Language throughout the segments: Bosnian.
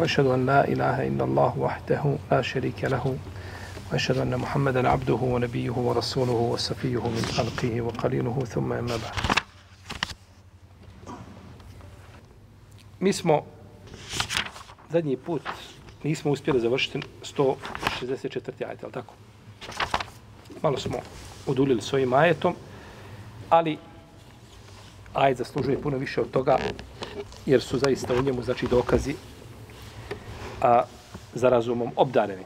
واشهد ان لا اله الا الله وحده لا شريك له واشهد ان محمدا عبده ونبيه ورسوله وصفيه من خلقه وقليله ثم اما بعد Mismo zadnji put nismo uspjeli završiti 164. ajet, ali tako? Malo smo odulili svojim ajetom, ali ajet zaslužuje puno više od toga, jer su zaista u njemu znači, dokazi a, za razumom obdareni.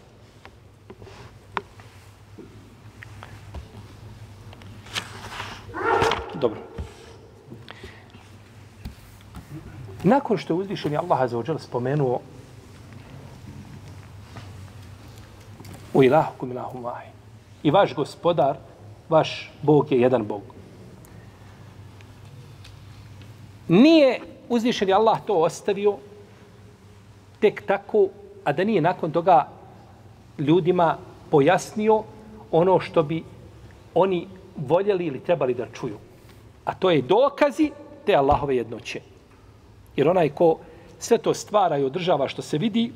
Dobro. Nakon što je uzvišeni Allah Azza wa spomenuo u ilahukum ilahum vahid. I vaš gospodar, vaš Bog je jedan Bog. Nije uzvišeni Allah to ostavio tek tako, a da nije nakon toga ljudima pojasnio ono što bi oni voljeli ili trebali da čuju. A to je dokazi te Allahove jednoće. Jer onaj ko sve to stvara i održava što se vidi,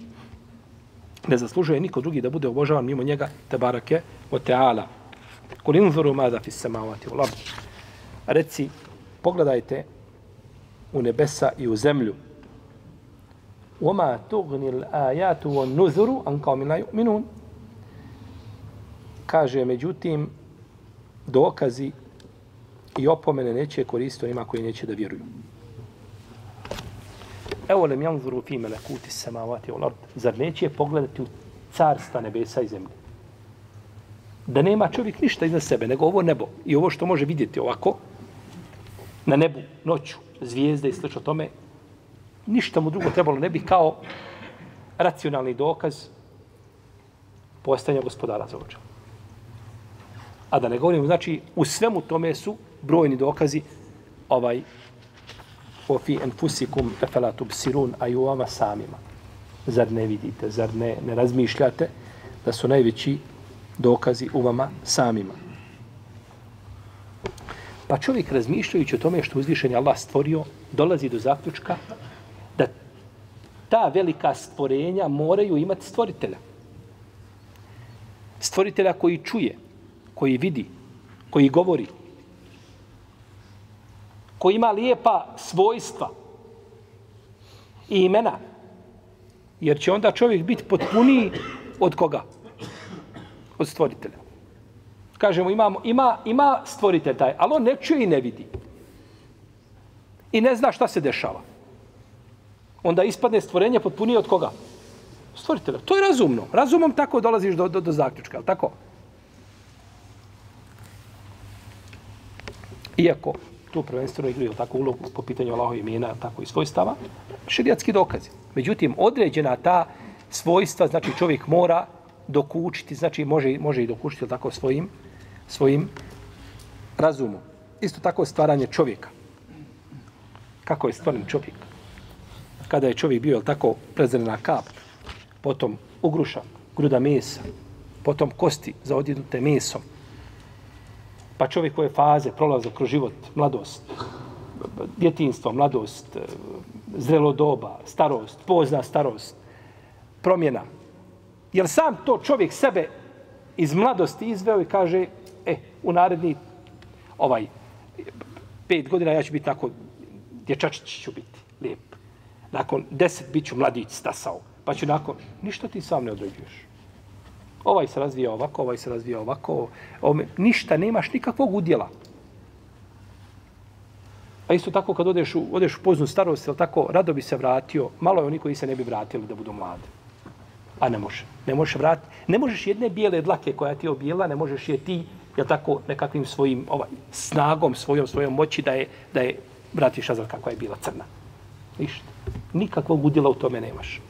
ne zaslužuje niko drugi da bude obožavan mimo njega, te barake o teala. Kul inzuru mada fis samavati u. Reci, pogledajte u nebesa i u zemlju. وما تغني الآيات on nuzuru an kao min. Kaže, međutim, dokazi i opomene neće koristiti onima koji neće da vjeruju. Evo lem janzuru fi melekuti samavati ul ard. Zar neće pogledati u carstva nebesa i zemlje? Da nema čovjek ništa iza sebe, nego ovo nebo. I ovo što može vidjeti ovako, na nebu, noću, zvijezde i sl. tome, ništa mu drugo trebalo ne bi kao racionalni dokaz postajanja gospodara za očel. A da ne govorim, znači, u svemu tome su brojni dokazi ovaj ofi fi enfusikum efela tubsirun, a i u vama samima. Zar ne vidite, zar ne, ne razmišljate da su najveći dokazi u vama samima. Pa čovjek razmišljajući o tome što uzvišen je Allah stvorio, dolazi do zaključka ta velika stvorenja moraju imati stvoritelja. Stvoritelja koji čuje, koji vidi, koji govori, koji ima lijepa svojstva i imena. Jer će onda čovjek biti potpuniji od koga? Od stvoritelja. Kažemo, imamo, ima, ima stvoritelj taj, ali on ne čuje i ne vidi. I ne zna šta se dešava. Onda ispadne stvorenje potpunije od koga? Stvoritelja. To je razumno. Razumom tako dolaziš do, do, do zaključka. Tako? Iako tu prvenstveno igraju tako ulogu po pitanju Allahov imena, tako i svojstava, širijatski dokazi. Međutim, određena ta svojstva, znači čovjek mora dokučiti, znači može, može i dokučiti tako svojim, svojim razumom. Isto tako stvaranje čovjeka. Kako je stvoren čovjek? Kada je čovjek bio tako prezrena kap, potom ugruša, gruda mesa, potom kosti za odjednute mesom, pa čovjek koje faze prolaze kroz život, mladost, djetinstvo, mladost, eh, zrelo doba, starost, pozna starost, promjena. Jer sam to čovjek sebe iz mladosti izveo i kaže, e, u naredni ovaj, pet godina ja ću biti tako, dječačić ću biti, lijep. Nakon deset bit ću mladić stasao, pa ću nakon, ništa ti sam ne određuješ ovaj se razvija ovako, ovaj se razvija ovako, Ovome, ništa, nemaš nikakvog udjela. A isto tako kad odeš u, odeš u poznu starost, ili tako, rado bi se vratio, malo je oni koji se ne bi vratili da budu mladi. A ne može. Ne možeš vratiti. Ne možeš jedne bijele dlake koja ti je objela, ne možeš je ti, je tako, nekakvim svojim ovaj, snagom, svojom, svojom moći da je, da je vratiš nazad kakva je bila crna. Ništa. Nikakvog udjela u tome nemaš.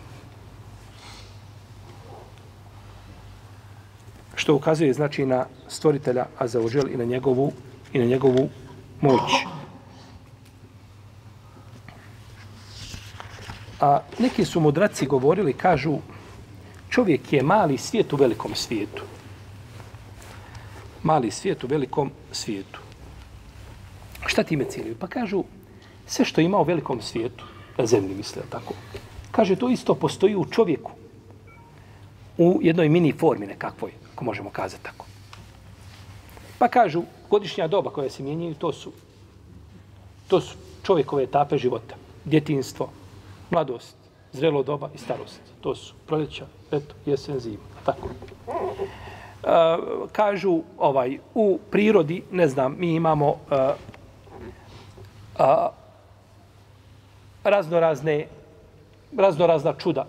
Što ukazuje znači na stvoritelja Azaođel i na njegovu i na njegovu moć. A neki su mudraci govorili, kažu, čovjek je mali svijet u velikom svijetu. Mali svijet u velikom svijetu. Šta time cijeli? Pa kažu, sve što ima u velikom svijetu, na zemlji misle, tako. Kaže, to isto postoji u čovjeku. U jednoj mini formi nekakvoj, ako možemo kazati tako. Pa kažu, godišnja doba koja se mijenjaju, to su, to su čovjekove etape života. Djetinstvo, mladost, zrelo doba i starost. To su proljeća, eto, jesen, zima. Tako. E, kažu ovaj u prirodi ne znam mi imamo e, a, raznorazne, raznorazna čuda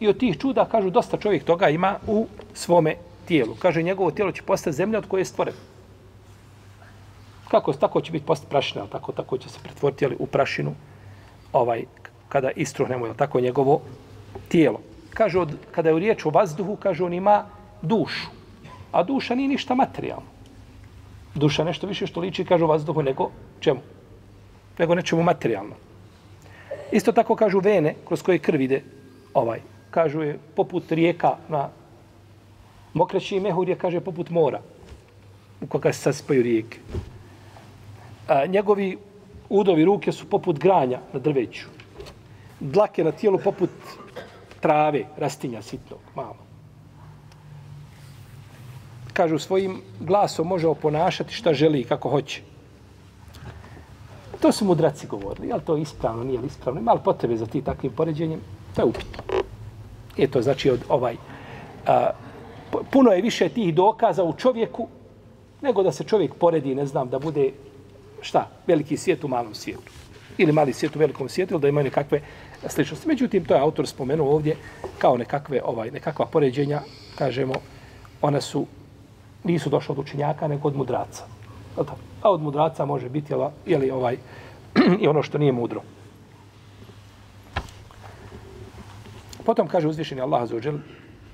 i od tih čuda kažu dosta čovjek toga ima u svome tijelu kaže njegovo tijelo će postati zemlja od koje je stvoren kako tako će biti postati prašina tako tako će se pretvoriti ali u prašinu ovaj kada istruhnemo, jel, tako, njegovo tijelo. Kaže, od, kada je u riječ o vazduhu, kaže, on ima dušu. A duša nije ništa materijalno. Duša nešto više što liči, kaže, o vazduhu nego čemu? Nego nečemu materijalno. Isto tako kažu vene, kroz koje krv ide, ovaj, kažu je poput rijeka na mokreći mehur je, kaže, poput mora u koga se saspaju rijeke. A, njegovi udovi ruke su poput granja na drveću dlake na tijelu poput trave, rastinja sitnog, malo. Kažu, svojim glasom može oponašati šta želi i kako hoće. To su mudraci govorili, ali to je ispravno, nije li ispravno. Ima potrebe za ti takvim poređenjem? To je upitno. Je to znači od ovaj... A, puno je više tih dokaza u čovjeku nego da se čovjek poredi, ne znam, da bude šta, veliki svijet u malom svijetu. Ili mali svijet u velikom svijetu, ili da imaju nekakve sličnosti. Međutim, to je autor spomenuo ovdje kao nekakve, ovaj, nekakva poređenja, kažemo, ona su, nisu došla od učenjaka, nego od mudraca A od mudraca može biti jel, jeli, ovaj, i ono što nije mudro. Potom kaže uzvišeni Allah za uđel,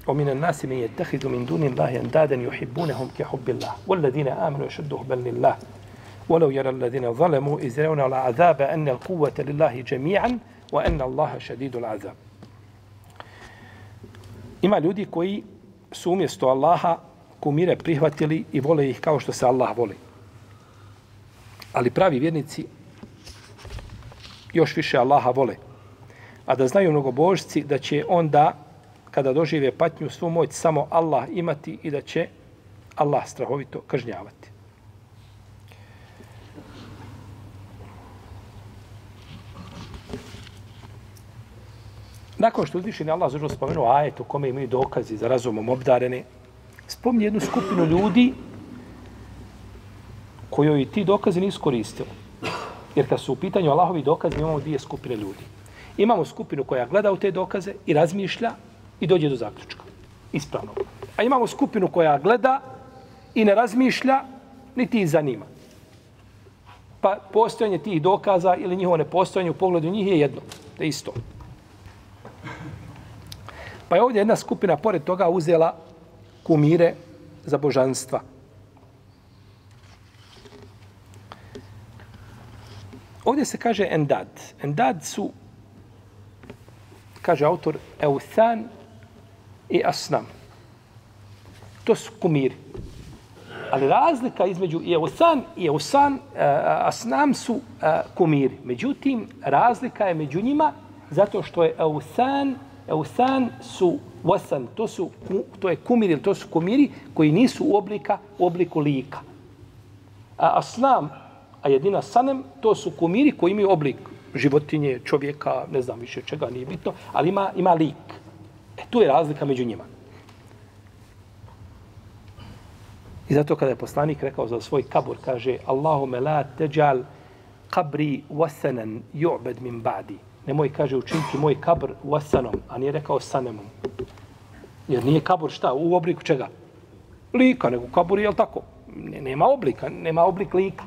ومن الناس من يتخذ من دون الله اندادا يحبونهم كحب الله والذين امنوا يشد حبا لله ولو يرى الذين ظلموا اذ يرون العذاب ان القوه لله جميعا wa anna Allaha shadidul azab. Ima ljudi koji su umjesto Allaha kumire prihvatili i vole ih kao što se Allah voli. Ali pravi vjernici još više Allaha vole. A da znaju mnogobožci da će onda kada dožive patnju svu moć samo Allah imati i da će Allah strahovito kažnjavati. Nakon što uzvišen Allah zažel spomenuo ajet u kome imaju dokazi za razumom obdarene, spomni jednu skupinu ljudi kojoj ti dokazi nisu koristili. Jer kad su u pitanju Allahovi dokazi, imamo dvije skupine ljudi. Imamo skupinu koja gleda u te dokaze i razmišlja i dođe do zaključka. Ispravno. A imamo skupinu koja gleda i ne razmišlja, niti ih zanima. Pa postojanje tih dokaza ili njihovo nepostojanje u pogledu njih je jedno. To je isto. Pa je ovdje jedna skupina pored toga uzela kumire za božanstva. Ovdje se kaže endad. Endad su, kaže autor, euthan i asnam. To su kumiri. Ali razlika između euthan i eusan, uh, e, asnam su uh, kumiri. Međutim, razlika je među njima zato što je Eusan, Eusan su wasan, to su to je kumiri, to su kumiri koji nisu u oblika u obliku lika. A asnam, a jedina sanem, to su kumiri koji imaju oblik životinje, čovjeka, ne znam više čega, nije bitno, ali ima, ima lik. E, tu je razlika među njima. I zato kada je poslanik rekao za svoj kabur, kaže Allahume la teđal kabri wasanan ju'bed min ba'di nemoj, kaže, učiniti moj kabr wasanom, a nije rekao sanemom. Jer nije kabur šta? U obliku čega? Lika, nego kabur je, tako? Nema oblika, nema oblik lika.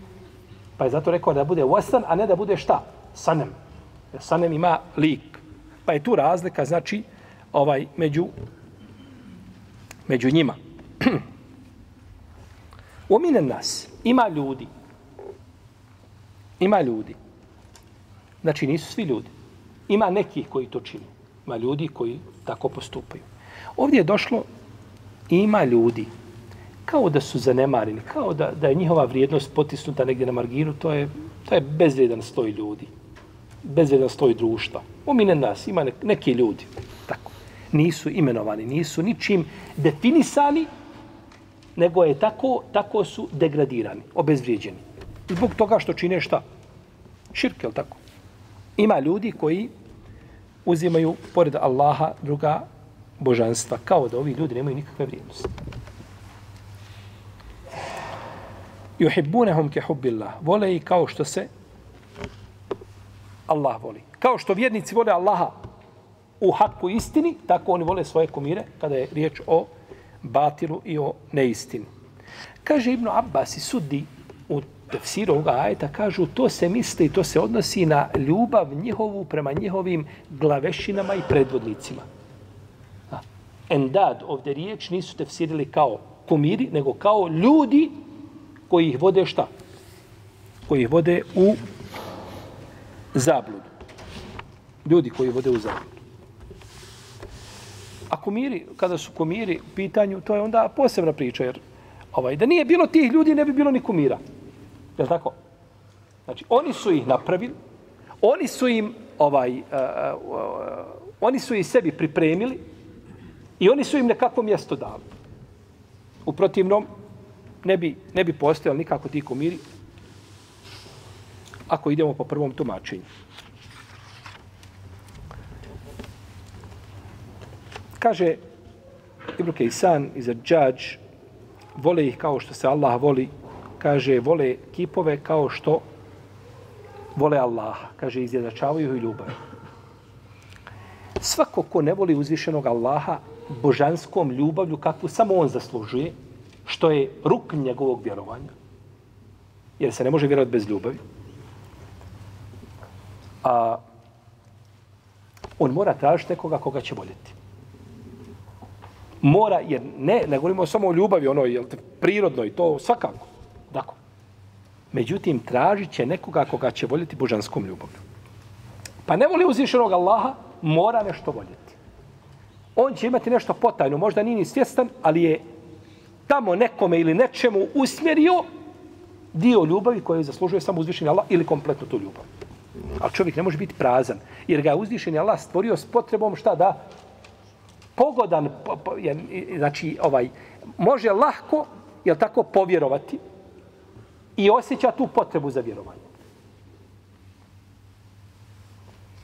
Pa je zato rekao da bude wasan, a ne da bude šta? Sanem. Jer sanem ima lik. Pa je tu razlika, znači, ovaj, među, među njima. Omine nas, ima ljudi. Ima ljudi. Znači nisu svi ljudi. Ima nekih koji to čini. Ima ljudi koji tako postupaju. Ovdje je došlo ima ljudi kao da su zanemareni, kao da, da je njihova vrijednost potisnuta negdje na marginu, to je, to je bezvrijedan stoj ljudi. Bezvrijedan stoj društva. Umine nas, ima neki ljudi. Tako. Nisu imenovani, nisu ničim definisani, nego je tako, tako su degradirani, obezvrijeđeni. Zbog toga što čine šta? Širke, je tako? Ima ljudi koji uzimaju pored Allaha druga božanstva, kao da ovi ljudi nemaju nikakve vrijednosti. Juhibbunehum ke hubbillah. Vole i kao što se Allah voli. Kao što vjernici vole Allaha u haku istini, tako oni vole svoje komire kada je riječ o batilu i o neistini. Kaže Ibnu Abbas i sudi u tefsiru ovoga ajeta, kažu to se misli i to se odnosi na ljubav njihovu prema njihovim glavešinama i predvodnicima. Endad, ovdje riječ, nisu tefsirili kao komiri, nego kao ljudi koji ih vode šta? Koji ih vode u zabludu. Ljudi koji vode u zabludu. A komiri, kada su komiri u pitanju, to je onda posebna priča, jer ovaj, da nije bilo tih ljudi, ne bi bilo ni kumira. Je tako? Znači, oni su ih napravili, oni su im ovaj, uh, uh, uh, oni su ih sebi pripremili i oni su im nekako mjesto dali. U protivnom, ne bi, ne bi postojali nikako ti komiri ako idemo po prvom tumačenju. Kaže Ibn Kejsan iz Džađ, vole ih kao što se Allah voli, kaže, vole kipove kao što vole Allaha, kaže, izjednačavaju i ljubav. Svako ko ne voli uzvišenog Allaha, božanskom ljubavlju, kakvu samo on zaslužuje, što je ruk njegovog vjerovanja, jer se ne može vjerovati bez ljubavi, a on mora tražiti nekoga koga će voljeti. Mora, jer ne, ne govorimo samo o ljubavi, ono je prirodno i to svakako. Dakle. Međutim, tražit će nekoga koga će voljeti božanskom ljubavlju. Pa ne voli uzvišenog Allaha, mora nešto voljeti. On će imati nešto potajno, možda nije ni svjestan, ali je tamo nekome ili nečemu usmjerio dio ljubavi koje zaslužuje samo uzvišenje Allah ili kompletno tu ljubav. Ali čovjek ne može biti prazan, jer ga je uzvišenje Allah stvorio s potrebom šta da pogodan, po, po, je, znači ovaj, može lahko, jel tako, povjerovati i osjeća tu potrebu za vjerovanje.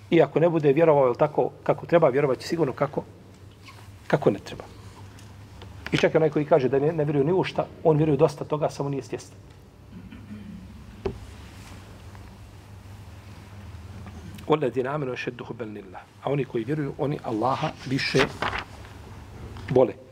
I ako ne bude vjerovao, jel tako, kako treba vjerovati, sigurno kako, kako ne treba. I čak onaj koji kaže da ne, ne vjeruje ni u šta, on vjeruje dosta toga, samo nije stjestan. Oledi namenu šeddu hubel. A oni koji vjeruju, oni Allaha više vole.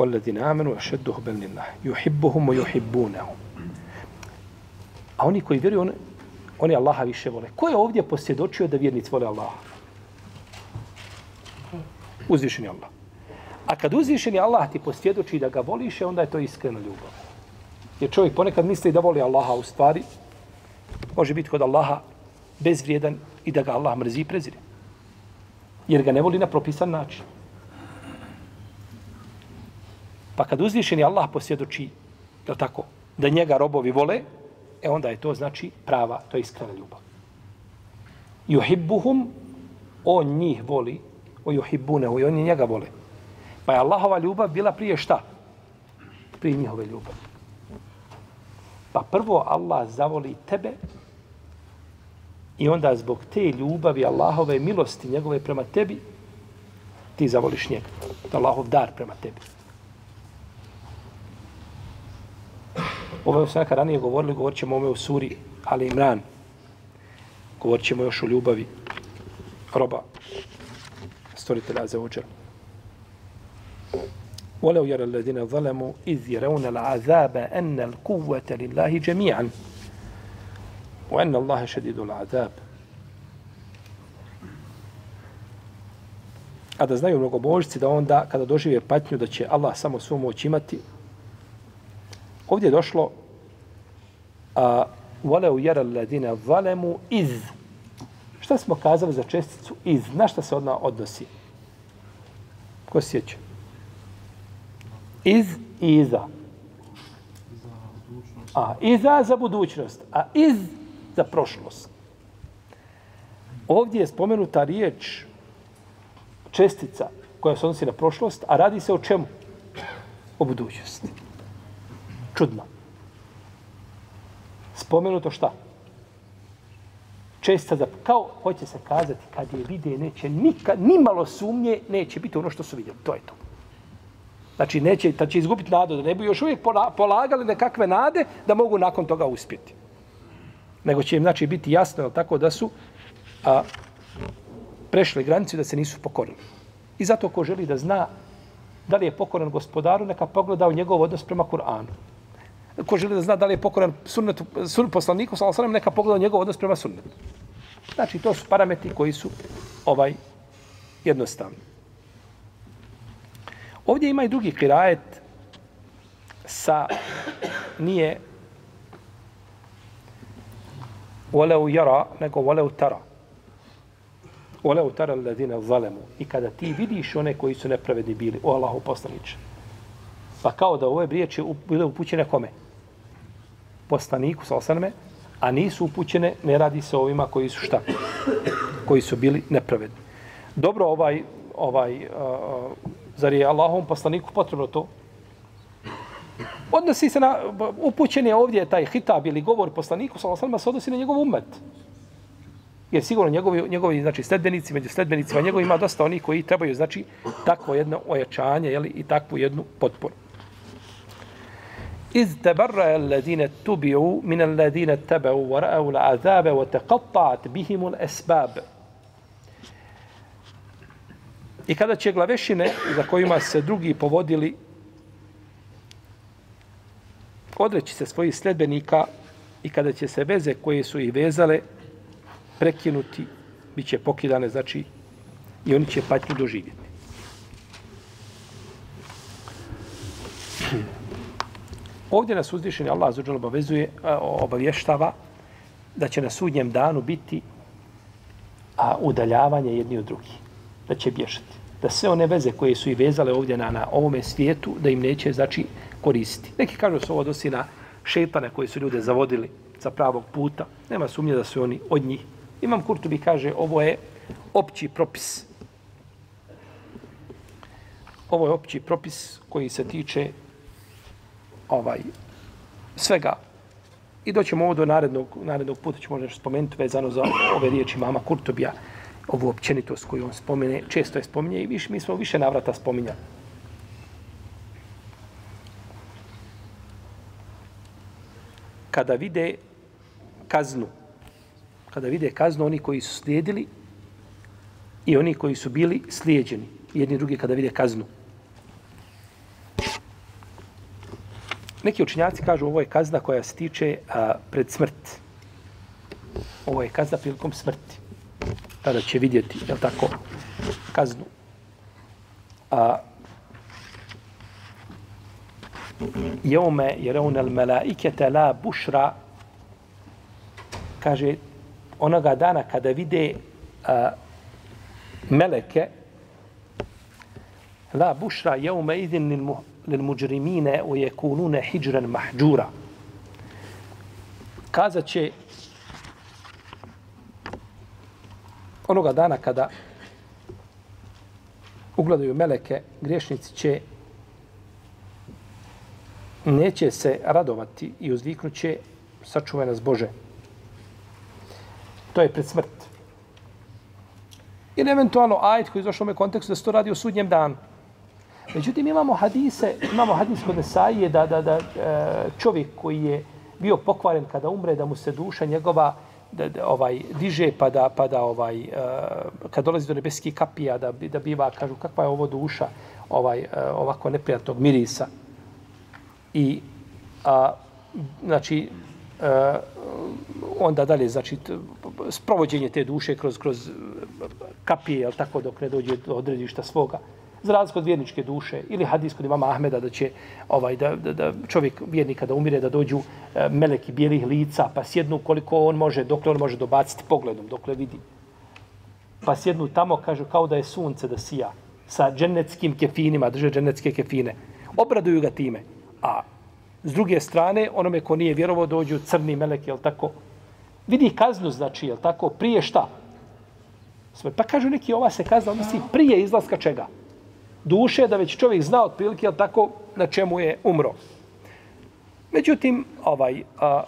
والذين آمنوا أشد حبا لله يحبهم ويحبونه A oni koji vjeruju, oni, oni Allaha više vole. Ko je ovdje posvjedočio da vjernici vole Allaha? Uzvišeni Allah. A kad uzvišeni Allah ti posvjedoči da ga voliš, onda je to iskrena ljubav. Jer čovjek ponekad misli da voli Allaha u stvari, može biti kod Allaha bezvrijedan i da ga Allah mrzi i prezire. Jer ga ne voli na propisan način. Pa kad uzvišeni Allah posvjedoči, je tako, da njega robovi vole, e onda je to znači prava, to je iskrena ljubav. Juhibbuhum, on njih voli, o juhibbunehu, i oni njega vole. Pa je Allahova ljubav bila prije šta? Prije njihove ljubavi. Pa prvo Allah zavoli tebe i onda zbog te ljubavi Allahove milosti njegove prema tebi ti zavoliš njega. To je Allahov dar prema tebi. Ovo je sve ranije govorili, govorit ćemo ome u suri Ali Imran. Govorit ćemo još o ljubavi roba stvoritelja za uđer. ولو يرى الذين ظلموا إذ يرون العذاب أن القوة لله جميعا وأن الله شديد العذاب a da znaju mnogobožci da onda kada dožive patnju da će Allah samo svu moć imati. Ovdje je došlo a voleu jera ladine valemu iz. Šta smo kazali za česticu iz? Na šta se odna odnosi? Ko sjeća? Iz i iza. A, iza za budućnost, a iz za prošlost. Ovdje je spomenuta riječ čestica koja se odnosi na prošlost, a radi se o čemu? O budućnosti. Čudno. Spomenuto šta? Česta za... Kao, hoće se kazati, kad je vide, neće nikad, ni malo sumnje, neće biti ono što su vidjeli. To je to. Znači, neće, da će izgubiti nadu, da ne bi još uvijek polagali nekakve nade da mogu nakon toga uspjeti. Nego će im, znači, biti jasno, tako, da su a, prešli granicu da se nisu pokorili. I zato ko želi da zna da li je pokoran gospodaru, neka pogleda u njegov odnos prema Kur'anu. Ko želi da zna da li je pokoran sunnetu, sun, poslaniku, sallam, neka pogleda njegov odnos prema sunnetu. Znači, to su parametri koji su ovaj jednostavni. Ovdje ima i drugi kirajet sa nije voleu jara, nego voleu tara. Ole tara ladine zalemu. I kada ti vidiš one koji su nepravedni bili, o Allahu poslaniče. Pa kao da ove riječi bile upućene kome? Poslaniku, sa osaname, a nisu upućene, ne radi se ovima koji su šta? Koji su bili nepravedni. Dobro, ovaj, ovaj, uh, zar je Allahom poslaniku potrebno to? Odnosi se na, upućen je ovdje taj hitab ili govor poslaniku, sa osaname, se odnosi na njegov umet. Jer sigurno njegovi, njegovi znači, sledbenici, među sledbenicima njegovi ima dosta onih koji trebaju, znači, takvo jedno ojačanje jeli, i takvu jednu potporu. Iz tabarra alladine tubi'u min alladine taba'u wa ra'au la'azabe wa teqatta'at bihimu l'esbab. I kada će glavešine za kojima se drugi povodili odreći se svojih sledbenika i kada će se veze koje su ih vezale prekinuti, bit će pokidane, znači, i oni će patnju doživjeti. Ovdje nas uzvišeni Allah zađer obavezuje, obavještava da će na sudnjem danu biti a, udaljavanje jedni od drugih. Da će bježati. Da sve one veze koje su i vezale ovdje na, na ovome svijetu, da im neće, znači, koristiti. Neki kažu da se ovo dosi na šetane koji su ljude zavodili za pravog puta. Nema sumnje da su oni od njih Imam Kurtubi kaže, ovo je opći propis. Ovo je opći propis koji se tiče ovaj svega. I doćemo ovo do narednog, narednog puta, ćemo možda spomenuti vezano za ove riječi mama Kurtobija, ovu općenitost koju on spomene, često je spominje i više, mi smo više navrata spominjali. Kada vide kaznu, kada vide kaznu oni koji su slijedili i oni koji su bili slijeđeni. Jedni drugi kada vide kaznu. Neki učinjaci kažu ovo je kazna koja se tiče a, pred smrt. Ovo je kazna prilikom smrti. Tada će vidjeti, je tako, kaznu. A, jeume jer on el melaikete la bušra kaže onoga dana kada vide a, meleke la bušra jeume idin lil, mu, lil muđrimine u jekunune hijđren mahđura kazat će onoga dana kada ugledaju meleke griješnici će neće se radovati i uzviknuće sačuvaj nas Bože To je pred smrt. Ili eventualno ajet koji je došao u kontekstu da se to radi o sudnjem danu. Međutim, imamo hadise, imamo hadis kod Nesaije da, da, da e, čovjek koji je bio pokvaren kada umre, da mu se duša njegova da, da ovaj diže pa da pa da ovaj uh, kad dolazi do nebeskih kapija da da biva kažu kakva je ovo duša ovaj uh, ovako neprijatnog mirisa? I a znači uh, onda dalje znači sprovođenje te duše kroz kroz kapije al tako dok ne dođe do odredišta svoga za razliku od vjerničke duše ili hadis kod imama Ahmeda da će ovaj da, da, da čovjek vjernika da umire da dođu e, meleki bijelih lica pa sjednu koliko on može dokle on može dobaciti pogledom dokle vidi. Pa sjednu tamo kažu kao da je sunce da sija sa dženeckim kefinima drže dženecke kefine. Obraduju ga time. A s druge strane onome ko nije vjerovao dođu crni meleki jel tako? Vidi kaznu znači jel tako? Prije šta? Pa kažu neki ova se kazna odnosi prije izlaska čega? Duše, da već čovjek zna otprilike, jel tako, na čemu je umro. Međutim, ovaj, a,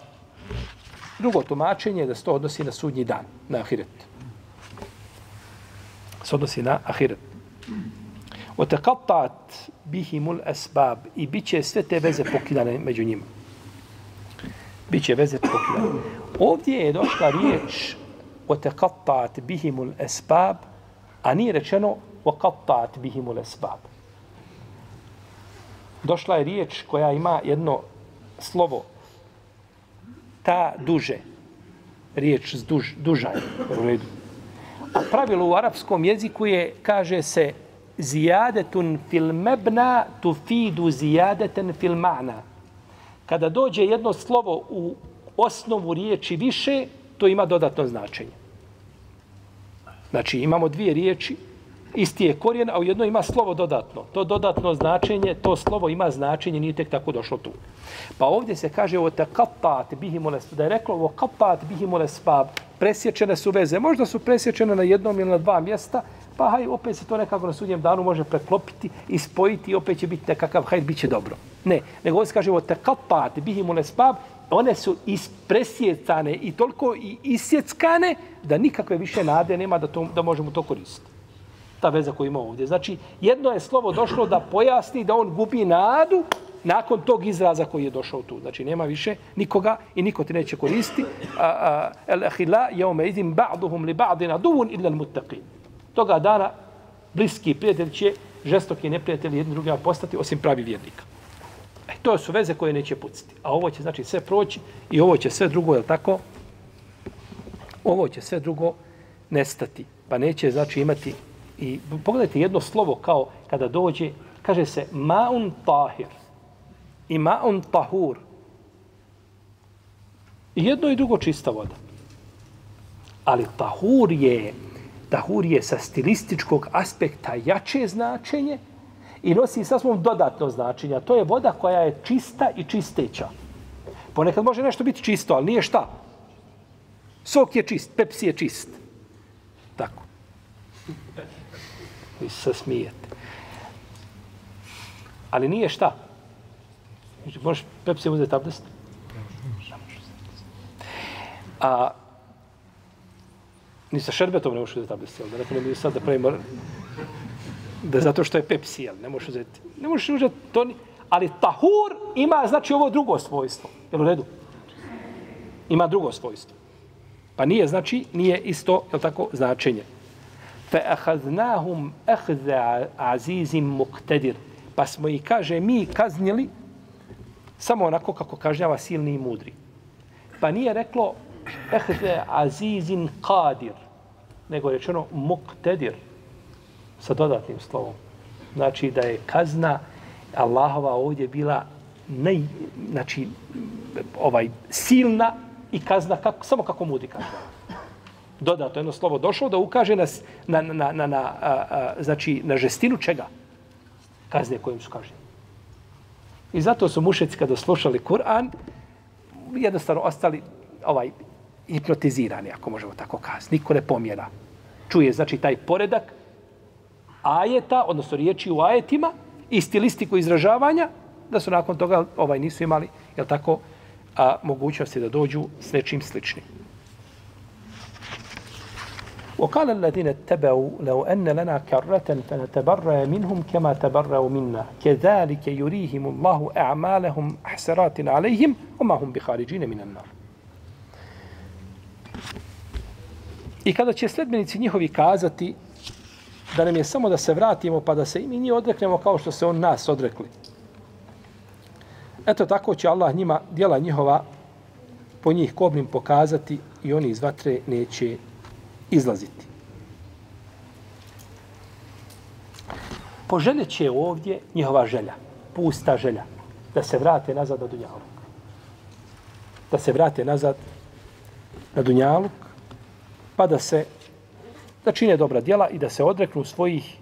drugo tumačenje je da se to odnosi na sudnji dan, na ahiret. Se odnosi na ahiret. Otekatat bihimul esbab i bit će sve te veze pokidane među njima. Biće veze pokidane. Ovdje je došla riječ otekatat bihimul esbab, a nije rečeno وَقَطَّعَتْ بِهِمُ الْأَسْبَابِ Došla je riječ koja ima jedno slovo ta duže. Riječ s duž, dužaj. U redu. A pravilo u arapskom jeziku je, kaže se, zijadetun fil mebna tu fidu zijadeten fil ma'na. Kada dođe jedno slovo u osnovu riječi više, to ima dodatno značenje. Znači, imamo dvije riječi, isti je korijen, a u jedno ima slovo dodatno. To dodatno značenje, to slovo ima značenje, nije tek tako došlo tu. Pa ovdje se kaže o te kapat bihimule da je reklo o kapat bihimule spab, presječene su veze. Možda su presječene na jednom ili na dva mjesta, pa haj, opet se to nekako na sudnjem danu može preklopiti i spojiti i opet će biti nekakav hajt, bit će dobro. Ne, nego ovdje se kaže o te kapat bihimule spab, one su ispresjecane i toliko i isjeckane da nikakve više nade nema da, to, da možemo to koristiti ta veza koju ima ovdje. Znači, jedno je slovo došlo da pojasni da on gubi nadu nakon tog izraza koji je došao tu. Znači, nema više nikoga i niko ti neće koristiti. El ahila jeume idim ba'duhum li ba'dina duvun illa muttaqin. Toga dana bliski prijatelj će žestoki neprijatelji jedni drugima postati osim pravi vjernika. E, to su veze koje neće puciti. A ovo će znači sve proći i ovo će sve drugo, je tako? Ovo će sve drugo nestati. Pa neće znači imati I pogledajte jedno slovo kao kada dođe, kaže se maun tahir i maun tahur. I jedno i drugo čista voda. Ali tahur je, tahur je sa stilističkog aspekta jače značenje i nosi sa svom dodatno značenje. To je voda koja je čista i čisteća. Ponekad može nešto biti čisto, ali nije šta. Sok je čist, pepsi je čist. Tako vi se smijete. Ali nije šta. Znači, možeš Pepsi uzeti abdest? A ni sa šerbetom ne možeš uzeti abdest. Da ne bi sad da pravimo da zato što je Pepsi, jel? ne možeš uzeti. Ne možeš uzeti to ni... Ali tahur ima, znači, ovo drugo svojstvo. Jel u redu? Ima drugo svojstvo. Pa nije, znači, nije isto, jel tako, značenje فَأَخَذْنَاهُمْ أَخْذَ عَزِيزٍ مُقْتَدِرٍ Pa smo i kaže, mi kaznili samo onako kako kažnjava silni i mudri. Pa nije reklo ehze azizin qadir, nego je rečeno muqtedir sa dodatnim slovom. Znači da je kazna Allahova ovdje bila naj, znači, ovaj, silna i kazna kako, samo kako mudi kažnjava dodato jedno slovo došlo da ukaže na, na, na, na, na, a, a, znači, na žestinu čega? Kazne kojim su kažnjeni. I zato su mušeci kada slušali Kur'an jednostavno ostali ovaj hipnotizirani, ako možemo tako kazati. Niko ne pomjera. Čuje, znači, taj poredak ajeta, odnosno riječi u ajetima i stilistiku izražavanja, da su nakon toga ovaj nisu imali, jel tako, a, mogućnosti da dođu s nečim sličnim. وقال الذين اتبعوا لو أن لنا كرة فنتبرأ منهم كما تبرأوا منا كذلك يريهم الله أعمالهم حسرات عليهم وما هم بخارجين من النار I kada će sledbenici njihovi kazati da nam je samo da se vratimo pa da se i mi njih odreknemo kao što se on nas odrekli. Eto tako će Allah njima, dijela njihova, po njih kobnim pokazati i oni iz vatre neće izlaziti. Poželjeće će ovdje njihova želja, pusta želja, da se vrate nazad na Dunjaluk. Da se vrate nazad na Dunjaluk, pa da se da čine dobra djela i da se odreknu svojih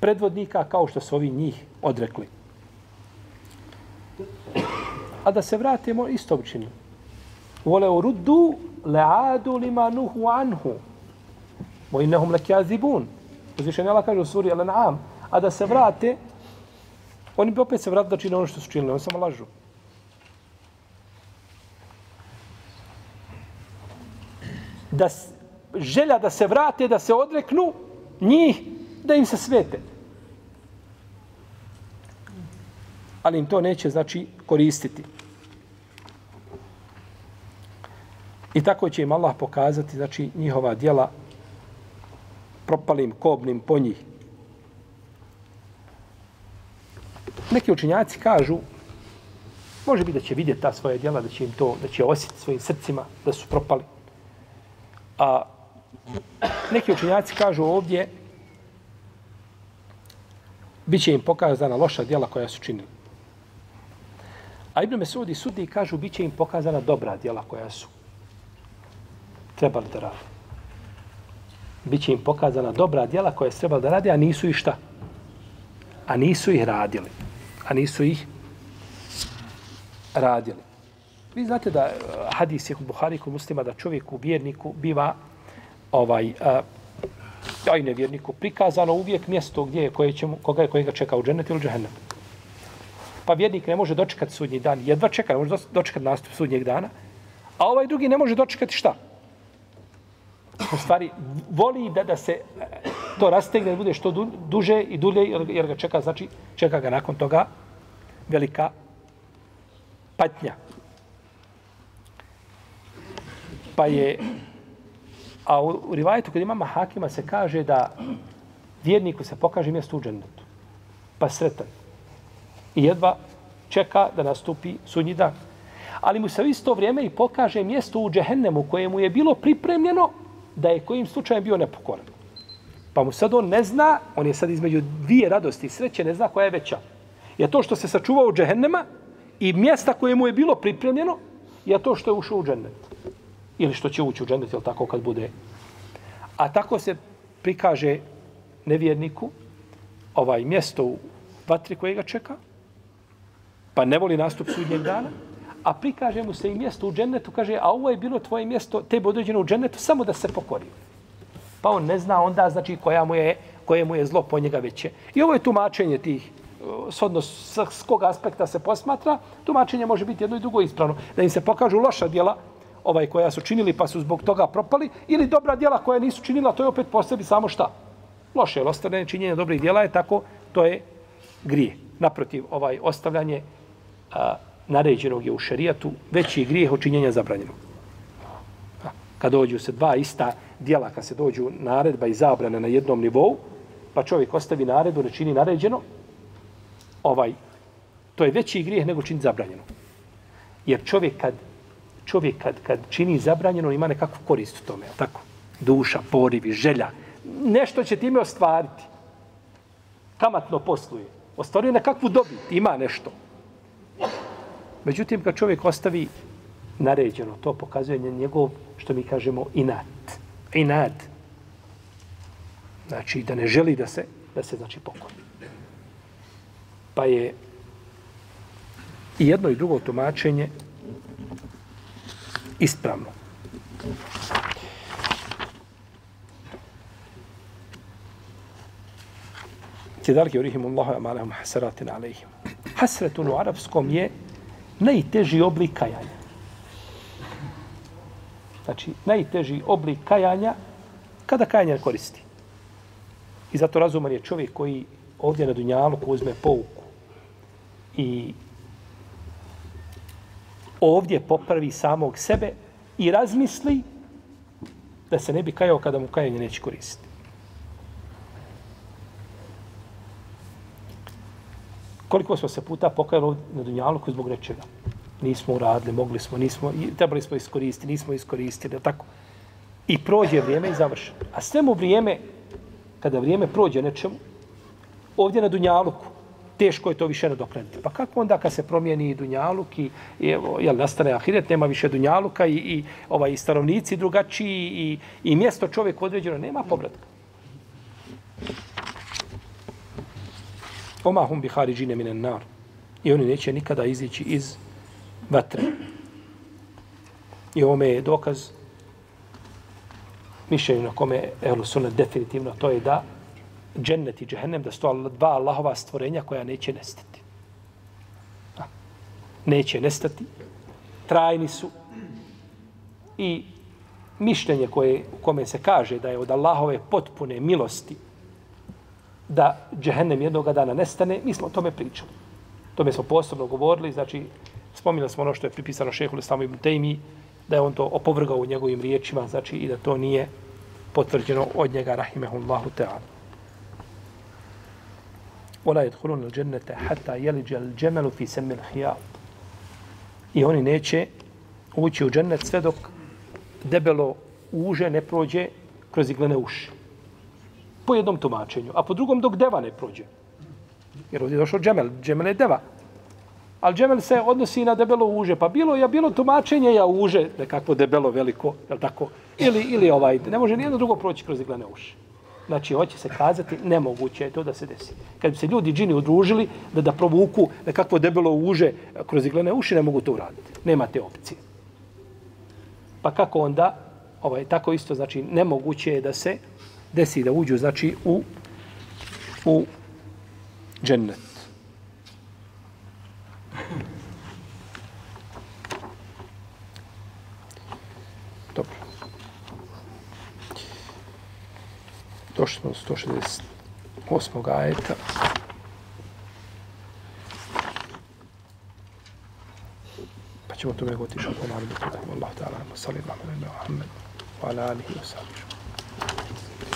predvodnika kao što su ovi njih odrekli. A da se vratimo isto učinili. وَلَوْ رُدُّوا لَعَادُوا لِمَا نُهُوا عَنْهُ anhu. لَكَاذِبُونَ Uzvišenje Allah kaže u suri Al-An'am. A da se vrate, oni bi opet se vratili da čine ono što su činili. Oni samo lažu. Da želja da se vrate, da se odreknu njih, da im se svete. Ali im to neće, znači, koristiti. I tako će im Allah pokazati, znači, njihova dijela propalim, kobnim po njih. Neki učinjaci kažu, može biti da će vidjeti ta svoja djela, da će im to, da će osjetiti svojim srcima da su propali. A neki učinjaci kažu ovdje, bit će im pokazana loša djela koja su činili. A Ibn Mesudi sudi kažu, bit će im pokazana dobra djela koja su trebali da rade. Biće im pokazana dobra djela koje su trebali da radi, a nisu ih šta? A nisu ih radili. A nisu ih radili. Vi znate da eh, hadis je kod Buhari kod muslima da čovjek u vjerniku biva ovaj a, eh, aj nevjerniku prikazano uvijek mjesto gdje je koje ćemo koga je kojega čeka u džennet ili džehennem. Pa vjernik ne može dočekati sudnji dan, jedva čeka, ne može dočekati nastup sudnjeg dana, a ovaj drugi ne može dočekati šta? U stvari voli da da se to rastegne, da bude što duže i dulje, jer ga čeka, znači, čeka ga nakon toga velika patnja. Pa je, a u, u rivajetu kod imama Hakima se kaže da vjerniku se pokaže mjesto u džennetu. Pa sretan. I jedva čeka da nastupi sunji dan. Ali mu se u isto vrijeme i pokaže mjesto u džehennemu koje mu je bilo pripremljeno da je kojim slučajem bio nepokoran. Pa mu sad on ne zna, on je sad između dvije radosti i sreće, ne zna koja je veća. Je to što se sačuvao u džehennema i mjesta koje mu je bilo pripremljeno, je to što je ušao u džennet. Ili što će ući u džennet, ili tako kad bude. A tako se prikaže nevjerniku ovaj mjesto u vatri koje ga čeka, pa ne voli nastup sudnjeg dana, a prikaže mu se i mjesto u džennetu, kaže, a ovo je bilo tvoje mjesto, tebe određeno u džennetu, samo da se pokorio. Pa on ne zna onda, znači, koja mu je, koje mu je zlo po njega veće. I ovo je tumačenje tih, shodno s, s kog aspekta se posmatra, tumačenje može biti jedno i drugo ispravno. Da im se pokažu loša djela, ovaj koja su činili pa su zbog toga propali, ili dobra djela koja nisu činila, to je opet posebi samo šta? Loše, jer ostavljanje činjenja dobrih djela je tako, to je grije. Naprotiv, ovaj ostavljanje a, naređenog je u šerijatu veći grijeh od činjenja zabranjenog. Kad dođu se dva ista dijela, kad se dođu naredba i zabrane na jednom nivou, pa čovjek ostavi naredbu, ne čini naređeno, ovaj, to je veći grijeh nego čini zabranjeno. Jer čovjek kad, čovjek kad, kad čini zabranjeno, ima nekakvu korist u tome, tako? Duša, porivi, želja. Nešto će time ostvariti. Kamatno posluje. Ostvaruje nekakvu dobit, ima nešto. Međutim, kad čovjek ostavi naređeno, to pokazuje njegov, što mi kažemo, inat. Inat. Znači, da ne želi da se, da se znači, pokori. Pa je i jedno i drugo tumačenje ispravno. Kedalike urihimullahu amalahum hasaratin alaihim. Hasretun u arapskom je najteži oblik kajanja. Znači, najteži oblik kajanja kada kajanje koristi. I zato razuman je čovjek koji ovdje na Dunjalu uzme pouku i ovdje popravi samog sebe i razmisli da se ne bi kajao kada mu kajanje neće koristiti. Koliko smo se puta pokajali ovdje na Dunjaluku zbog nečega? Nismo uradili, mogli smo, nismo, trebali smo iskoristiti, nismo iskoristili, tako. I prođe vrijeme i završi. A sve mu vrijeme, kada vrijeme prođe nečemu, ovdje na Dunjaluku, teško je to više nadoknaditi. Pa kako onda kad se promijeni Dunjaluk i, i evo, jel, nastane Ahiret, nema više Dunjaluka i, i ovaj, stanovnici drugačiji i, i mjesto čovjek određeno, nema povratka. Oma hum bi hariđine minen nar. I oni neće nikada izići iz vatre. I ovome je dokaz mišljenju na kome Ehlu Sunnet definitivno to je da džennet i džehennem da su dva Allahova stvorenja koja neće nestati. A, Neće nestati. Trajni su. I mišljenje koje, u kome se kaže da je od Allahove potpune milosti da džehennem jednoga dana nestane, mi smo o tome pričali. Tome smo posebno govorili, znači spominjali smo ono što je pripisano šehu Islamu ibn Tejmi, da je on to opovrgao u njegovim riječima, znači i da to nije potvrđeno od njega, rahimehullahu ta'ala. Ola jedhulun il džennete hata jeliđe al džemelu fi semil hijab. I oni neće ući u džennet sve dok debelo uže ne prođe kroz iglene uši po jednom tumačenju, a po drugom dok deva ne prođe. Jer ovdje je došao džemel, džemel je deva. Ali džemel se odnosi na debelo uže, pa bilo je bilo tumačenje ja uže, nekako debelo veliko, je tako? Ili, ili ovaj, ne može nijedno drugo proći kroz iglene uši. Znači, hoće se kazati, nemoguće je to da se desi. Kad bi se ljudi džini udružili, da da provuku nekakvo debelo uže kroz iglene uši, ne mogu to uraditi. Nema te opcije. Pa kako onda, ovaj, tako isto, znači, nemoguće je da se desi da uđu, znači, u, u džennet. Dobro. Došli smo do 168. ajeta. Pa ćemo tome gotišati što naravno. Allah ta'ala, sallallahu alaihi wa sallam, wa ala alihi wa sallam.